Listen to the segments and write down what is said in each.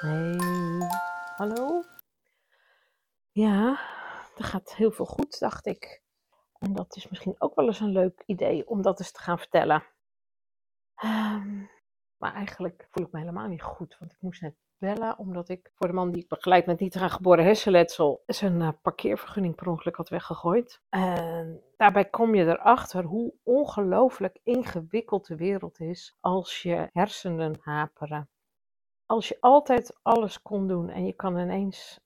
Hey, hallo? Ja, er gaat heel veel goed, dacht ik. En dat is misschien ook wel eens een leuk idee om dat eens te gaan vertellen. Ehm, maar eigenlijk voel ik me helemaal niet goed, want ik moest net bellen omdat ik voor de man die ik begeleid met niet aangeboren hersenletsel zijn uh, parkeervergunning per ongeluk had weggegooid. En daarbij kom je erachter hoe ongelooflijk ingewikkeld de wereld is als je hersenen haperen. Als je altijd alles kon doen en je kan ineens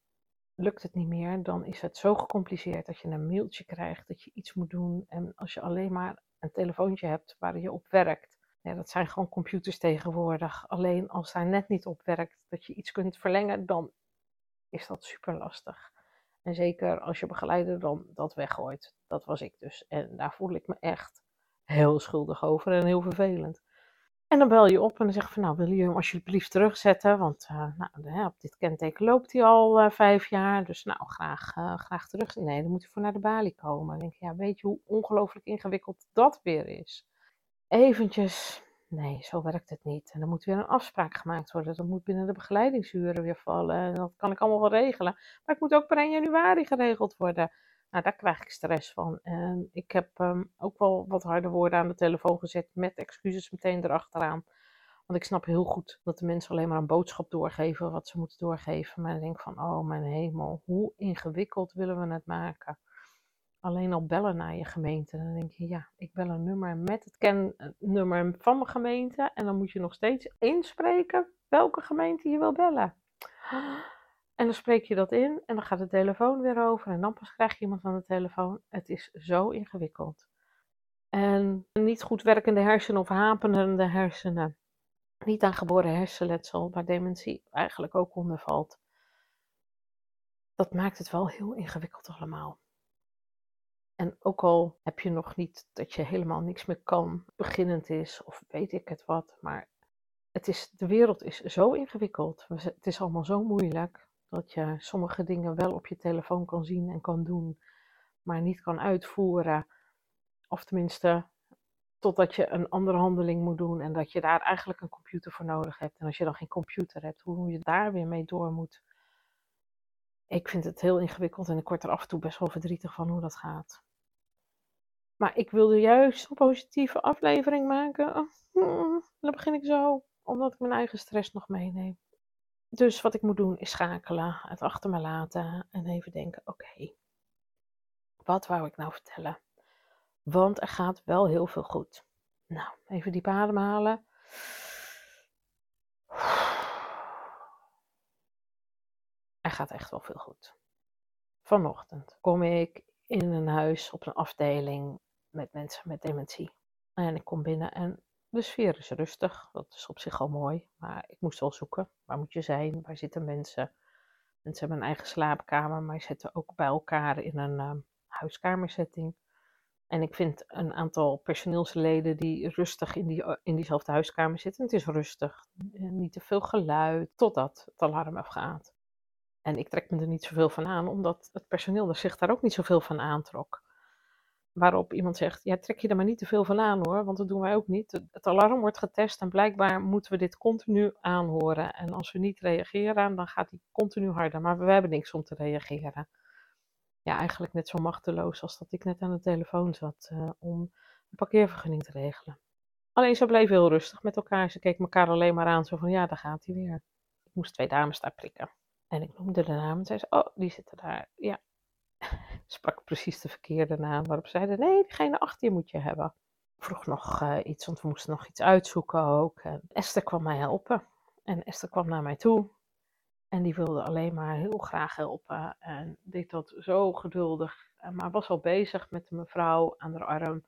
lukt het niet meer, dan is het zo gecompliceerd dat je een mailtje krijgt dat je iets moet doen. En als je alleen maar een telefoontje hebt waar je op werkt, dat zijn gewoon computers tegenwoordig. Alleen als daar net niet op werkt dat je iets kunt verlengen, dan is dat super lastig. En zeker als je begeleider dan dat weggooit. Dat was ik dus. En daar voel ik me echt heel schuldig over en heel vervelend. En dan bel je op en dan zeg je van nou wil je hem alsjeblieft terugzetten, want uh, nou, op dit kenteken loopt hij al uh, vijf jaar, dus nou graag, uh, graag terug. Nee, dan moet hij voor naar de balie komen. Dan denk je, ja weet je hoe ongelooflijk ingewikkeld dat weer is. Eventjes, nee zo werkt het niet. En dan moet weer een afspraak gemaakt worden, dat moet binnen de begeleidingsuren weer vallen. En dat kan ik allemaal wel regelen, maar het moet ook per 1 januari geregeld worden. Nou, daar krijg ik stress van. En ik heb um, ook wel wat harde woorden aan de telefoon gezet met excuses meteen erachteraan. Want ik snap heel goed dat de mensen alleen maar een boodschap doorgeven wat ze moeten doorgeven. Maar ik denk van, oh mijn hemel, hoe ingewikkeld willen we het maken? Alleen al bellen naar je gemeente. Dan denk je, ja, ik bel een nummer met het kennummer van mijn gemeente. En dan moet je nog steeds inspreken welke gemeente je wil bellen. En dan spreek je dat in en dan gaat de telefoon weer over en dan pas krijg je iemand aan de telefoon. Het is zo ingewikkeld. En niet goed werkende hersenen of haperende hersenen. Niet aangeboren hersenletsel, waar dementie eigenlijk ook onder valt. Dat maakt het wel heel ingewikkeld allemaal. En ook al heb je nog niet dat je helemaal niks meer kan, beginnend is of weet ik het wat, maar het is, de wereld is zo ingewikkeld. Het is allemaal zo moeilijk dat je sommige dingen wel op je telefoon kan zien en kan doen, maar niet kan uitvoeren. Of tenminste, totdat je een andere handeling moet doen en dat je daar eigenlijk een computer voor nodig hebt. En als je dan geen computer hebt, hoe je daar weer mee door moet. Ik vind het heel ingewikkeld en ik word er af en toe best wel verdrietig van hoe dat gaat. Maar ik wilde juist een positieve aflevering maken. Dan begin ik zo, omdat ik mijn eigen stress nog meeneem. Dus wat ik moet doen is schakelen, het achter me laten en even denken: oké, wat wou ik nou vertellen? Want er gaat wel heel veel goed. Nou, even diep ademhalen. Er gaat echt wel veel goed. Vanochtend kom ik in een huis op een afdeling met mensen met dementie. En ik kom binnen en de sfeer is rustig, dat is op zich al mooi, maar ik moest wel zoeken. Waar moet je zijn? Waar zitten mensen? Mensen hebben een eigen slaapkamer, maar zitten ook bij elkaar in een uh, huiskamersetting. En ik vind een aantal personeelsleden die rustig in, die, in diezelfde huiskamer zitten. Het is rustig, niet te veel geluid, totdat het alarm afgaat. En ik trek me er niet zoveel van aan, omdat het personeel zich daar ook niet zoveel van aantrok. Waarop iemand zegt, ja, trek je er maar niet te veel van aan hoor, want dat doen wij ook niet. Het alarm wordt getest en blijkbaar moeten we dit continu aanhoren. En als we niet reageren, dan gaat die continu harder. Maar we hebben niks om te reageren. Ja, eigenlijk net zo machteloos als dat ik net aan de telefoon zat uh, om een parkeervergunning te regelen. Alleen ze bleven heel rustig met elkaar. Ze keken elkaar alleen maar aan, zo van ja, daar gaat hij weer. Ik moest twee dames daar prikken. En ik noemde de naam en zei ze, oh, die zitten daar. Ja, sprak precies de verkeerde naam. Waarop zeiden, nee, diegene achter je moet je hebben. Vroeg nog uh, iets, want we moesten nog iets uitzoeken ook. En Esther kwam mij helpen. En Esther kwam naar mij toe. En die wilde alleen maar heel graag helpen. En deed dat zo geduldig. Maar was al bezig met de mevrouw aan haar arm.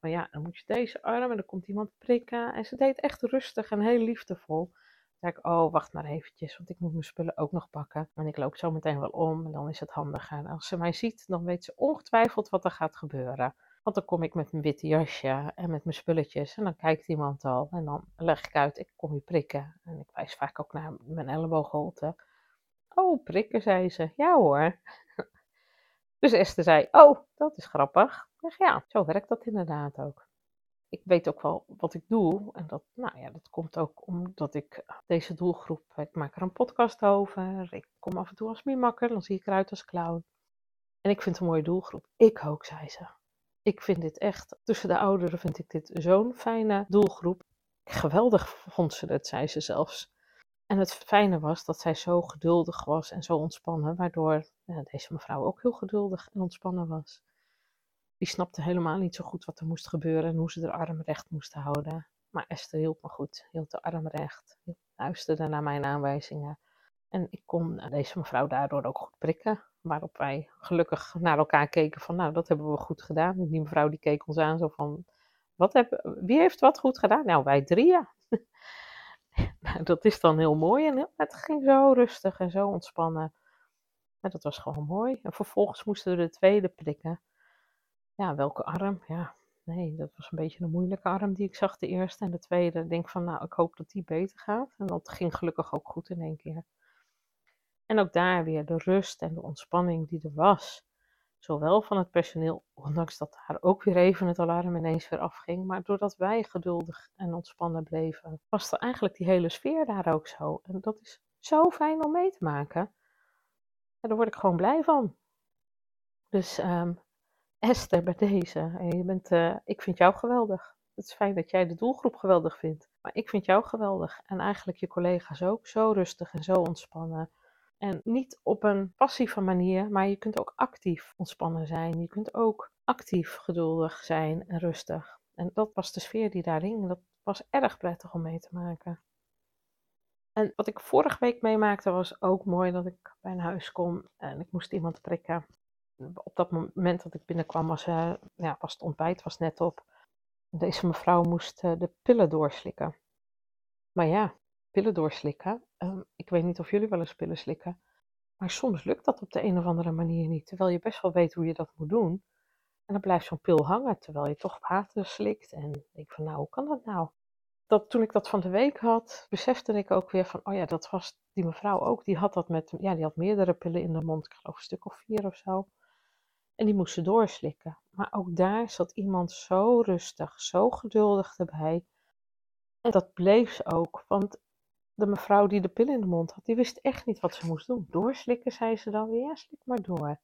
Maar ja, dan moet je deze arm en dan komt iemand prikken. En ze deed echt rustig en heel liefdevol. Zei ik, oh, wacht maar eventjes, want ik moet mijn spullen ook nog pakken. En ik loop zo meteen wel om en dan is het handiger. En als ze mij ziet, dan weet ze ongetwijfeld wat er gaat gebeuren. Want dan kom ik met mijn witte jasje en met mijn spulletjes en dan kijkt iemand al. En dan leg ik uit, ik kom je prikken. En ik wijs vaak ook naar mijn elleboogholte. Oh, prikken, zei ze. Ja hoor. Dus Esther zei, oh, dat is grappig. Ik zeg, ja, zo werkt dat inderdaad ook. Ik weet ook wel wat ik doe. En dat, nou ja, dat komt ook omdat ik deze doelgroep, ik maak er een podcast over. Ik kom af en toe als mimakker, dan zie ik eruit als clown. En ik vind het een mooie doelgroep. Ik ook, zei ze. Ik vind dit echt, tussen de ouderen vind ik dit zo'n fijne doelgroep. Geweldig vond ze het, zei ze zelfs. En het fijne was dat zij zo geduldig was en zo ontspannen, waardoor ja, deze mevrouw ook heel geduldig en ontspannen was. Die snapte helemaal niet zo goed wat er moest gebeuren en hoe ze haar arm recht moest houden. Maar Esther hielp me goed, hield de arm recht, luisterde naar mijn aanwijzingen. En ik kon deze mevrouw daardoor ook goed prikken. Waarop wij gelukkig naar elkaar keken van, nou, dat hebben we goed gedaan. Die mevrouw die keek ons aan zo van, wat heb, wie heeft wat goed gedaan? Nou, wij drieën. Nou, dat is dan heel mooi en het ging zo rustig en zo ontspannen. En dat was gewoon mooi. En vervolgens moesten we de tweede prikken. Ja, welke arm? Ja, nee, dat was een beetje een moeilijke arm die ik zag de eerste. En de tweede, denk van, nou, ik hoop dat die beter gaat. En dat ging gelukkig ook goed in één keer. En ook daar weer de rust en de ontspanning die er was. Zowel van het personeel, ondanks dat daar ook weer even het alarm ineens weer afging. Maar doordat wij geduldig en ontspannen bleven, was er eigenlijk die hele sfeer daar ook zo. En dat is zo fijn om mee te maken. En daar word ik gewoon blij van. Dus um, Esther, bij deze, je bent, uh, ik vind jou geweldig. Het is fijn dat jij de doelgroep geweldig vindt. Maar ik vind jou geweldig. En eigenlijk je collega's ook. Zo rustig en zo ontspannen. En niet op een passieve manier, maar je kunt ook actief ontspannen zijn. Je kunt ook actief geduldig zijn en rustig. En dat was de sfeer die daar hing. Dat was erg prettig om mee te maken. En wat ik vorige week meemaakte was ook mooi dat ik bij een huis kom en ik moest iemand prikken. Op dat moment dat ik binnenkwam was, uh, ja, was het ontbijt was net op. Deze mevrouw moest uh, de pillen doorslikken. Maar ja, pillen doorslikken. Um, ik weet niet of jullie wel eens pillen slikken. Maar soms lukt dat op de een of andere manier niet. Terwijl je best wel weet hoe je dat moet doen. En dan blijft zo'n pil hangen terwijl je toch water slikt. En ik van nou, hoe kan dat nou? Dat, toen ik dat van de week had, besefte ik ook weer van, oh ja, dat was die mevrouw ook. Die had dat met, ja, die had meerdere pillen in de mond. Ik geloof een stuk of vier of zo. En die moest ze doorslikken. Maar ook daar zat iemand zo rustig, zo geduldig erbij. En dat bleef ze ook. Want de mevrouw die de pil in de mond had, die wist echt niet wat ze moest doen. Doorslikken, zei ze dan weer, ja, slik maar door.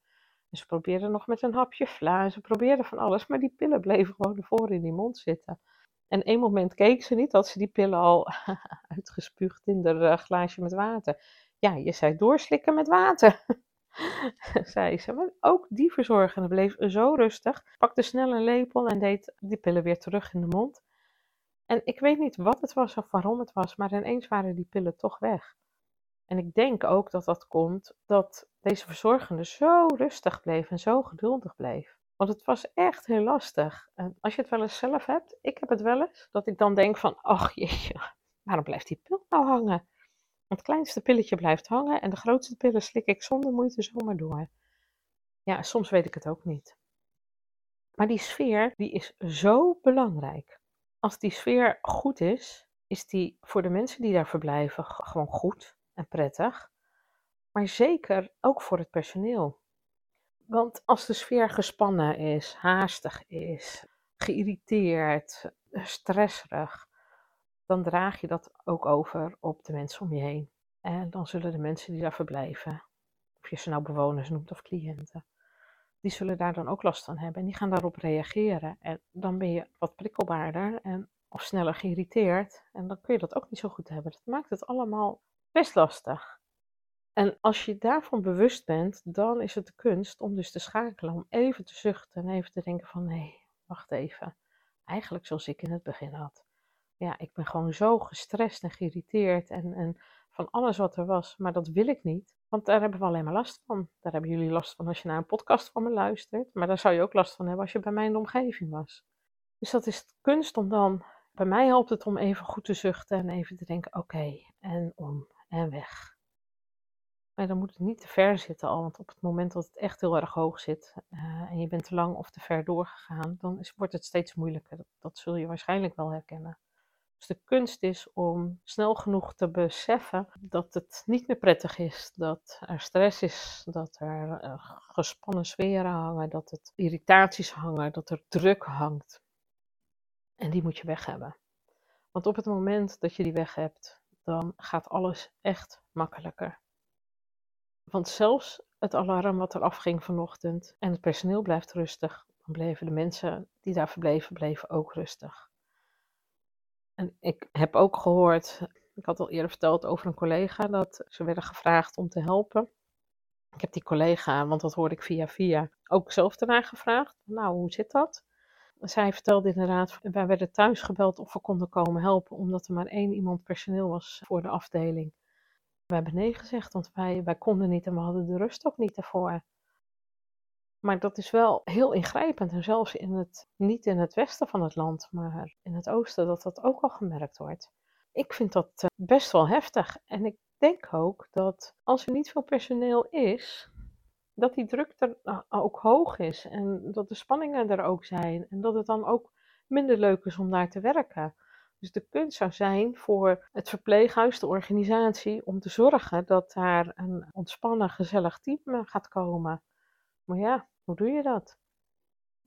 En ze probeerde nog met een hapje vla en ze probeerde van alles, maar die pillen bleven gewoon ervoor in die mond zitten. En één moment keek ze niet, dat ze die pillen al uitgespuugd in haar uh, glaasje met water. Ja, je zei doorslikken met water, zei ze. Maar ook die verzorgende bleef zo rustig, pakte snel een lepel en deed die pillen weer terug in de mond. En ik weet niet wat het was of waarom het was, maar ineens waren die pillen toch weg. En ik denk ook dat dat komt dat deze verzorgende zo rustig bleef en zo geduldig bleef. Want het was echt heel lastig. En als je het wel eens zelf hebt, ik heb het wel eens, dat ik dan denk van, ach jeetje, waarom blijft die pil nou hangen? Het kleinste pilletje blijft hangen en de grootste pillen slik ik zonder moeite zomaar door. Ja, soms weet ik het ook niet. Maar die sfeer, die is zo belangrijk als die sfeer goed is, is die voor de mensen die daar verblijven gewoon goed en prettig. Maar zeker ook voor het personeel. Want als de sfeer gespannen is, haastig is, geïrriteerd, stresserig, dan draag je dat ook over op de mensen om je heen. En dan zullen de mensen die daar verblijven, of je ze nou bewoners noemt of cliënten, die zullen daar dan ook last van hebben. En die gaan daarop reageren. En dan ben je wat prikkelbaarder en, of sneller geïrriteerd. En dan kun je dat ook niet zo goed hebben. Dat maakt het allemaal best lastig. En als je daarvan bewust bent, dan is het de kunst om dus te schakelen. Om even te zuchten en even te denken van nee, wacht even. Eigenlijk zoals ik in het begin had. Ja, ik ben gewoon zo gestrest en geïrriteerd en, en van alles wat er was. Maar dat wil ik niet. Want daar hebben we alleen maar last van. Daar hebben jullie last van als je naar een podcast van me luistert. Maar daar zou je ook last van hebben als je bij mij in de omgeving was. Dus dat is kunst om dan Bij mij helpt het om even goed te zuchten en even te denken: oké, en om en weg. Maar dan moet het niet te ver zitten al, want op het moment dat het echt heel erg hoog zit uh, en je bent te lang of te ver doorgegaan, dan wordt het steeds moeilijker. Dat zul je waarschijnlijk wel herkennen. Dus de kunst is om snel genoeg te beseffen dat het niet meer prettig is, dat er stress is, dat er uh, gespannen sferen hangen, dat het irritaties hangen, dat er druk hangt. En die moet je weg hebben. Want op het moment dat je die weg hebt, dan gaat alles echt makkelijker. Want zelfs het alarm wat er afging vanochtend en het personeel blijft rustig, dan bleven de mensen die daar verbleven, bleven ook rustig. Ik heb ook gehoord, ik had al eerder verteld over een collega, dat ze werden gevraagd om te helpen. Ik heb die collega, want dat hoorde ik via via, ook zelf daarna gevraagd. Nou, hoe zit dat? Zij vertelde inderdaad, wij werden thuis gebeld of we konden komen helpen, omdat er maar één iemand personeel was voor de afdeling. We hebben nee gezegd, want wij, wij konden niet en we hadden de rust ook niet ervoor. Maar dat is wel heel ingrijpend. En zelfs in het, niet in het westen van het land, maar in het oosten, dat dat ook al gemerkt wordt. Ik vind dat eh, best wel heftig. En ik denk ook dat als er niet veel personeel is, dat die druk er eh, ook hoog is. En dat de spanningen er ook zijn. En dat het dan ook minder leuk is om daar te werken. Dus de kunst zou zijn voor het verpleeghuis, de organisatie, om te zorgen dat daar een ontspannen, gezellig team gaat komen. Maar ja, hoe doe je dat?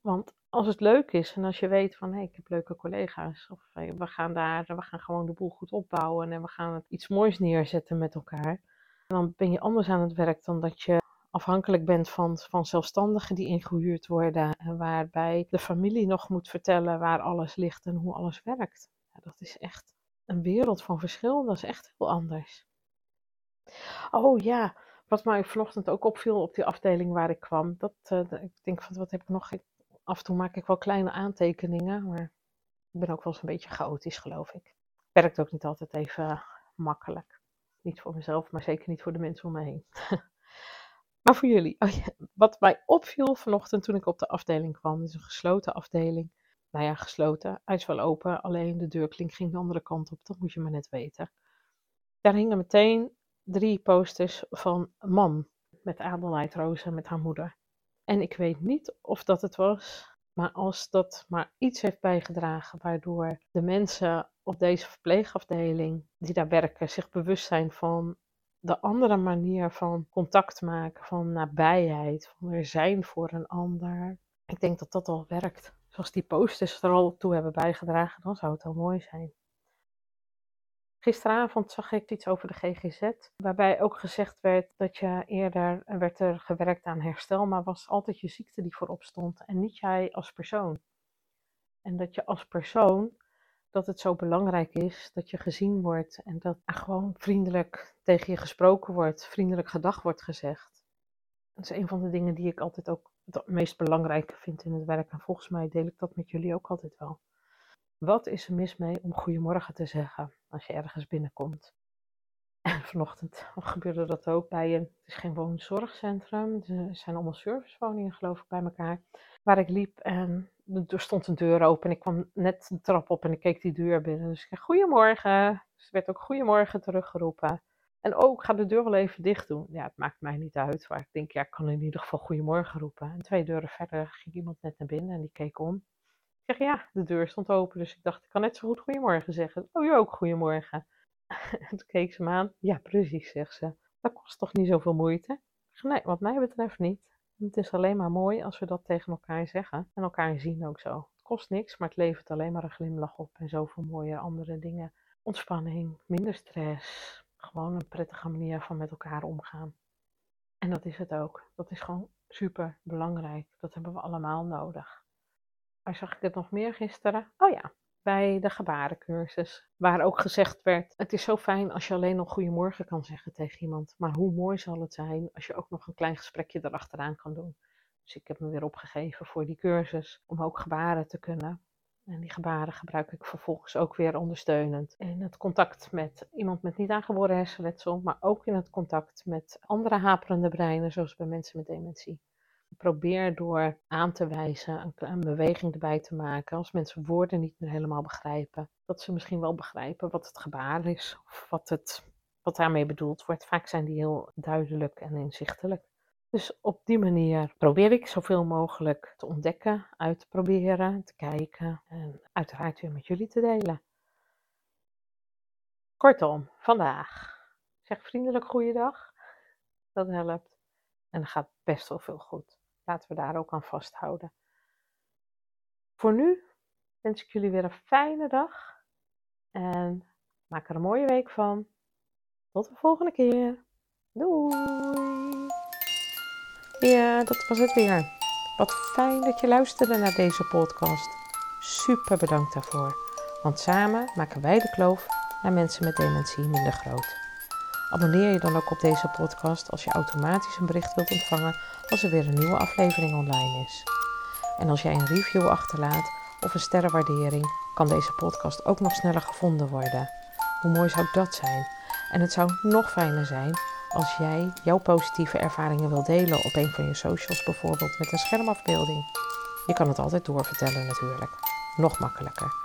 Want als het leuk is en als je weet van hey, ik heb leuke collega's, of we gaan daar, we gaan gewoon de boel goed opbouwen en we gaan iets moois neerzetten met elkaar, dan ben je anders aan het werk dan dat je afhankelijk bent van, van zelfstandigen die ingehuurd worden en waarbij de familie nog moet vertellen waar alles ligt en hoe alles werkt. Ja, dat is echt een wereld van verschil, dat is echt heel anders. Oh ja, wat mij vanochtend ook opviel op die afdeling waar ik kwam, dat uh, ik denk van wat heb ik nog. af en toe maak ik wel kleine aantekeningen, maar ik ben ook wel eens een beetje chaotisch, geloof ik. Werkt ook niet altijd even makkelijk. Niet voor mezelf, maar zeker niet voor de mensen om me heen. maar voor jullie. Oh wat mij opviel vanochtend toen ik op de afdeling kwam, is een gesloten afdeling. Nou ja, gesloten. Hij is wel open, alleen de deurklink ging de andere kant op. Dat moet je maar net weten. Daar hingen meteen drie posters van mam met Adelheid Rosa met haar moeder. En ik weet niet of dat het was, maar als dat maar iets heeft bijgedragen waardoor de mensen op deze verpleegafdeling die daar werken zich bewust zijn van de andere manier van contact maken, van nabijheid, van er zijn voor een ander. Ik denk dat dat al werkt. Zoals die posters er al toe hebben bijgedragen, dan zou het al mooi zijn. Gisteravond zag ik iets over de GGZ, waarbij ook gezegd werd dat je eerder werd er gewerkt aan herstel, maar was altijd je ziekte die voorop stond en niet jij als persoon. En dat je als persoon, dat het zo belangrijk is dat je gezien wordt en dat er gewoon vriendelijk tegen je gesproken wordt, vriendelijk gedag wordt gezegd. Dat is een van de dingen die ik altijd ook het meest belangrijke vind in het werk en volgens mij deel ik dat met jullie ook altijd wel. Wat is er mis mee om goedemorgen te zeggen als je ergens binnenkomt? En vanochtend gebeurde dat ook bij een, het is geen woonzorgcentrum, er zijn allemaal servicewoningen geloof ik bij elkaar, waar ik liep en er stond een deur open en ik kwam net de trap op en ik keek die deur binnen. Dus ik zei goedemorgen, dus er werd ook goedemorgen teruggeroepen. En ook, oh, ga de deur wel even dicht doen. Ja, het maakt mij niet uit, maar ik denk, ja, ik kan in ieder geval goedemorgen roepen. En twee deuren verder ging iemand net naar binnen en die keek om zeg ja, de deur stond open, dus ik dacht, ik kan net zo goed goedemorgen zeggen. Oh, je ook goedemorgen. en toen keek ze me aan. Ja, precies, zegt ze. Dat kost toch niet zoveel moeite? nee, wat mij betreft niet. Het is alleen maar mooi als we dat tegen elkaar zeggen en elkaar zien ook zo. Het kost niks, maar het levert alleen maar een glimlach op en zoveel mooie andere dingen. Ontspanning, minder stress, gewoon een prettige manier van met elkaar omgaan. En dat is het ook. Dat is gewoon super belangrijk. Dat hebben we allemaal nodig waar zag ik het nog meer gisteren? Oh ja, bij de gebarencursus. Waar ook gezegd werd: Het is zo fijn als je alleen nog goedemorgen kan zeggen tegen iemand. Maar hoe mooi zal het zijn als je ook nog een klein gesprekje erachteraan kan doen. Dus ik heb me weer opgegeven voor die cursus om ook gebaren te kunnen. En die gebaren gebruik ik vervolgens ook weer ondersteunend. In het contact met iemand met niet aangeboren hersenletsel, maar ook in het contact met andere haperende breinen, zoals bij mensen met dementie. Probeer door aan te wijzen, een, beweging erbij te maken, als mensen woorden niet meer helemaal begrijpen, dat ze misschien wel begrijpen wat het gebaar is of wat, het, wat daarmee bedoeld wordt. Vaak zijn die heel duidelijk en inzichtelijk. Dus op die manier probeer ik zoveel mogelijk te ontdekken, uit te proberen, te kijken en uiteraard weer met jullie te delen. Kortom, vandaag. Zeg vriendelijk goeiedag. Dat helpt. En er gaat best wel veel goed. Laten we daar ook aan vasthouden. Voor nu wens ik jullie weer een fijne dag. En maak er een mooie week van. Tot de volgende keer. Doei! Ja, dat was het weer. Wat fijn dat je luisterde naar deze podcast. Super bedankt daarvoor. Want samen maken wij de kloof naar mensen met dementie minder groot. Abonneer je dan ook op deze podcast als je automatisch een bericht wilt ontvangen als er weer een nieuwe aflevering online is. En als jij een review achterlaat of een sterrenwaardering, kan deze podcast ook nog sneller gevonden worden. Hoe mooi zou dat zijn? En het zou nog fijner zijn als jij jouw positieve ervaringen wilt delen op een van je socials, bijvoorbeeld met een schermafbeelding. Je kan het altijd doorvertellen natuurlijk. Nog makkelijker.